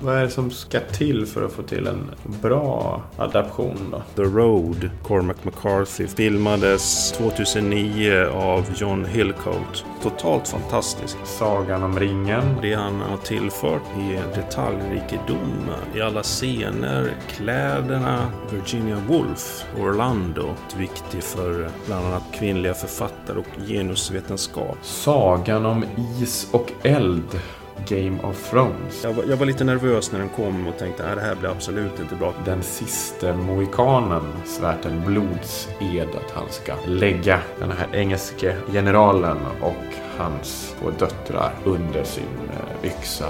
Vad är det som ska till för att få till en bra adaption då? The Road, Cormac McCarthy, filmades 2009 av John Hillcoat. Totalt fantastisk. Sagan om ringen. Det han har tillfört är detaljrikedom i alla scener, kläderna. Virginia Woolf, Orlando, viktig för bland annat kvinnliga författare och genusvetenskap. Sagan om is och eld. Game of Thrones. Jag var, jag var lite nervös när den kom och tänkte att det här blir absolut inte bra. Den sista mohikanen svärt en blodsed att han ska lägga den här engelske generalen och hans två döttrar under sin eh, yxa.